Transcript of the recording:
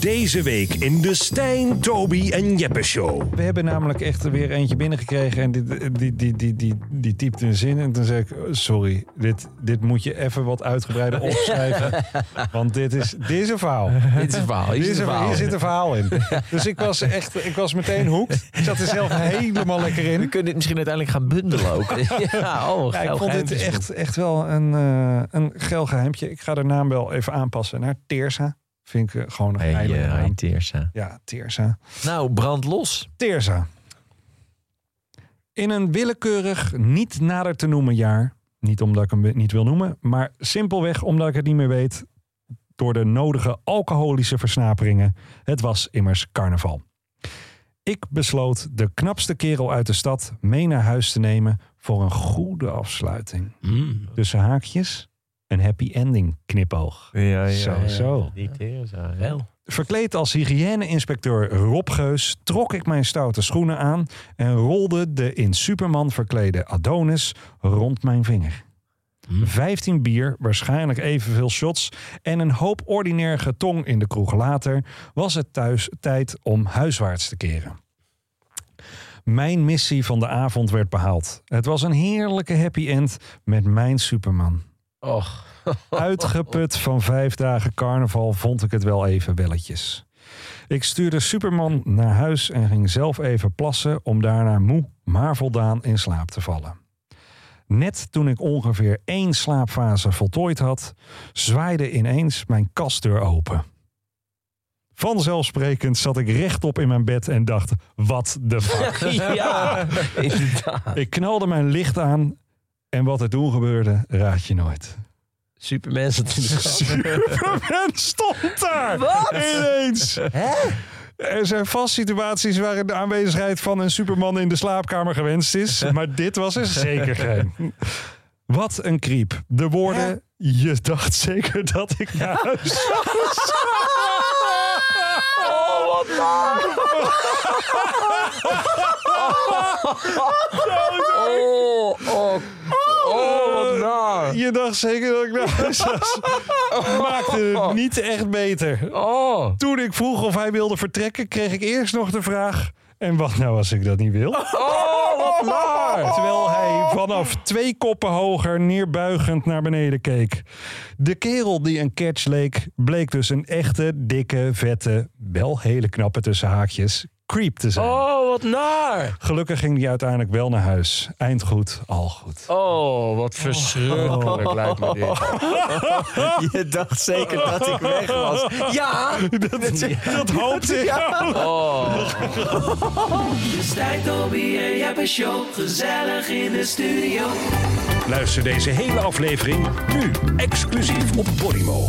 Deze week in de Stijn, Toby en Jeppe Show. We hebben namelijk echt weer eentje binnengekregen en die, die, die, die, die, die typte een zin. En toen zei ik, sorry, dit, dit moet je even wat uitgebreider opschrijven. Want dit is, dit is een verhaal. Dit is een verhaal. Hier Hier, is is een een- verhaal. hier zit een verhaal in. Dus ik was echt, ik was meteen hoekt. Ik zat er zelf helemaal lekker We in. kunnen dit misschien uiteindelijk gaan bundelen ook. ja, oh, Ja, ik vond dit echt, echt wel een, eh een geil geheimtje. Ik ga de naam wel even aanpassen naar Teersa. Vind ik eh, gewoon een Hey, eh, hey, Teersa. Ja, Teersa. Nou, brand los. Teersa. In een willekeurig, niet nader te noemen jaar. Niet omdat ik hem niet wil noemen, maar simpelweg omdat ik het niet meer weet. Door de nodige alcoholische versnaperingen. Het was immers carnaval. Ik besloot de knapste kerel uit de stad mee naar huis te nemen voor een goede afsluiting. Tussen haakjes, een happy ending knipoog. Ja, Zo, zo. Die. Wel. Verkleed als hygiëne-inspecteur Rob Geus trok ik mijn stoute schoenen aan en rolde de in Superman verklede Adonis rond mijn vinger. 15 bier, waarschijnlijk evenveel shots en een hoop ordinair getong in de kroeg later was het thuis tijd om huiswaarts te keren. Mijn missie van de avond werd behaald. Het was een heerlijke happy end met mijn Superman. Och. Uitgeput van vijf dagen carnaval vond ik het wel even welletjes. Ik stuurde Superman naar huis en ging zelf even plassen om daarna moe, maar voldaan in slaap te vallen. Net toen ik ongeveer één slaapfase voltooid had, zwaaide ineens mijn kastdeur open. Vanzelfsprekend zat ik rechtop in mijn bed en dacht: wat de fuck. ja, inderdaad. Ik knalde mijn licht aan en wat er toen gebeurde, raad je nooit. Superman zat in de kast. Superman stond daar Wat? ineens. Er zijn vast situaties waarin de aanwezigheid van een Superman in de slaapkamer gewenst is. Maar dit was er zeker geen. Wat een kriep. De woorden, je dacht zeker dat ik naar huis was. Oh, wat? Oh, oh? Je dacht zeker dat ik naar huis was. Maakte het niet echt beter. Oh. Toen ik vroeg of hij wilde vertrekken, kreeg ik eerst nog de vraag... En wat nou als ik dat niet wil? Oh, wat naar. Terwijl hij vanaf twee koppen hoger neerbuigend naar beneden keek. De kerel die een catch leek, bleek dus een echte, dikke, vette, wel hele knappe tussen haakjes, creep te zijn. Oh, wat naar. Gelukkig ging hij uiteindelijk wel naar huis. Eind goed, al goed. Oh, wat verschrikkelijk lijkt me dit. Je dacht zeker dat ik weg was. Ja! Dat, dat hoopte ik ook. Oh. De Stijn, Toby en Jeppe Show. Gezellig in de studio. Luister deze hele aflevering nu exclusief op Podimo.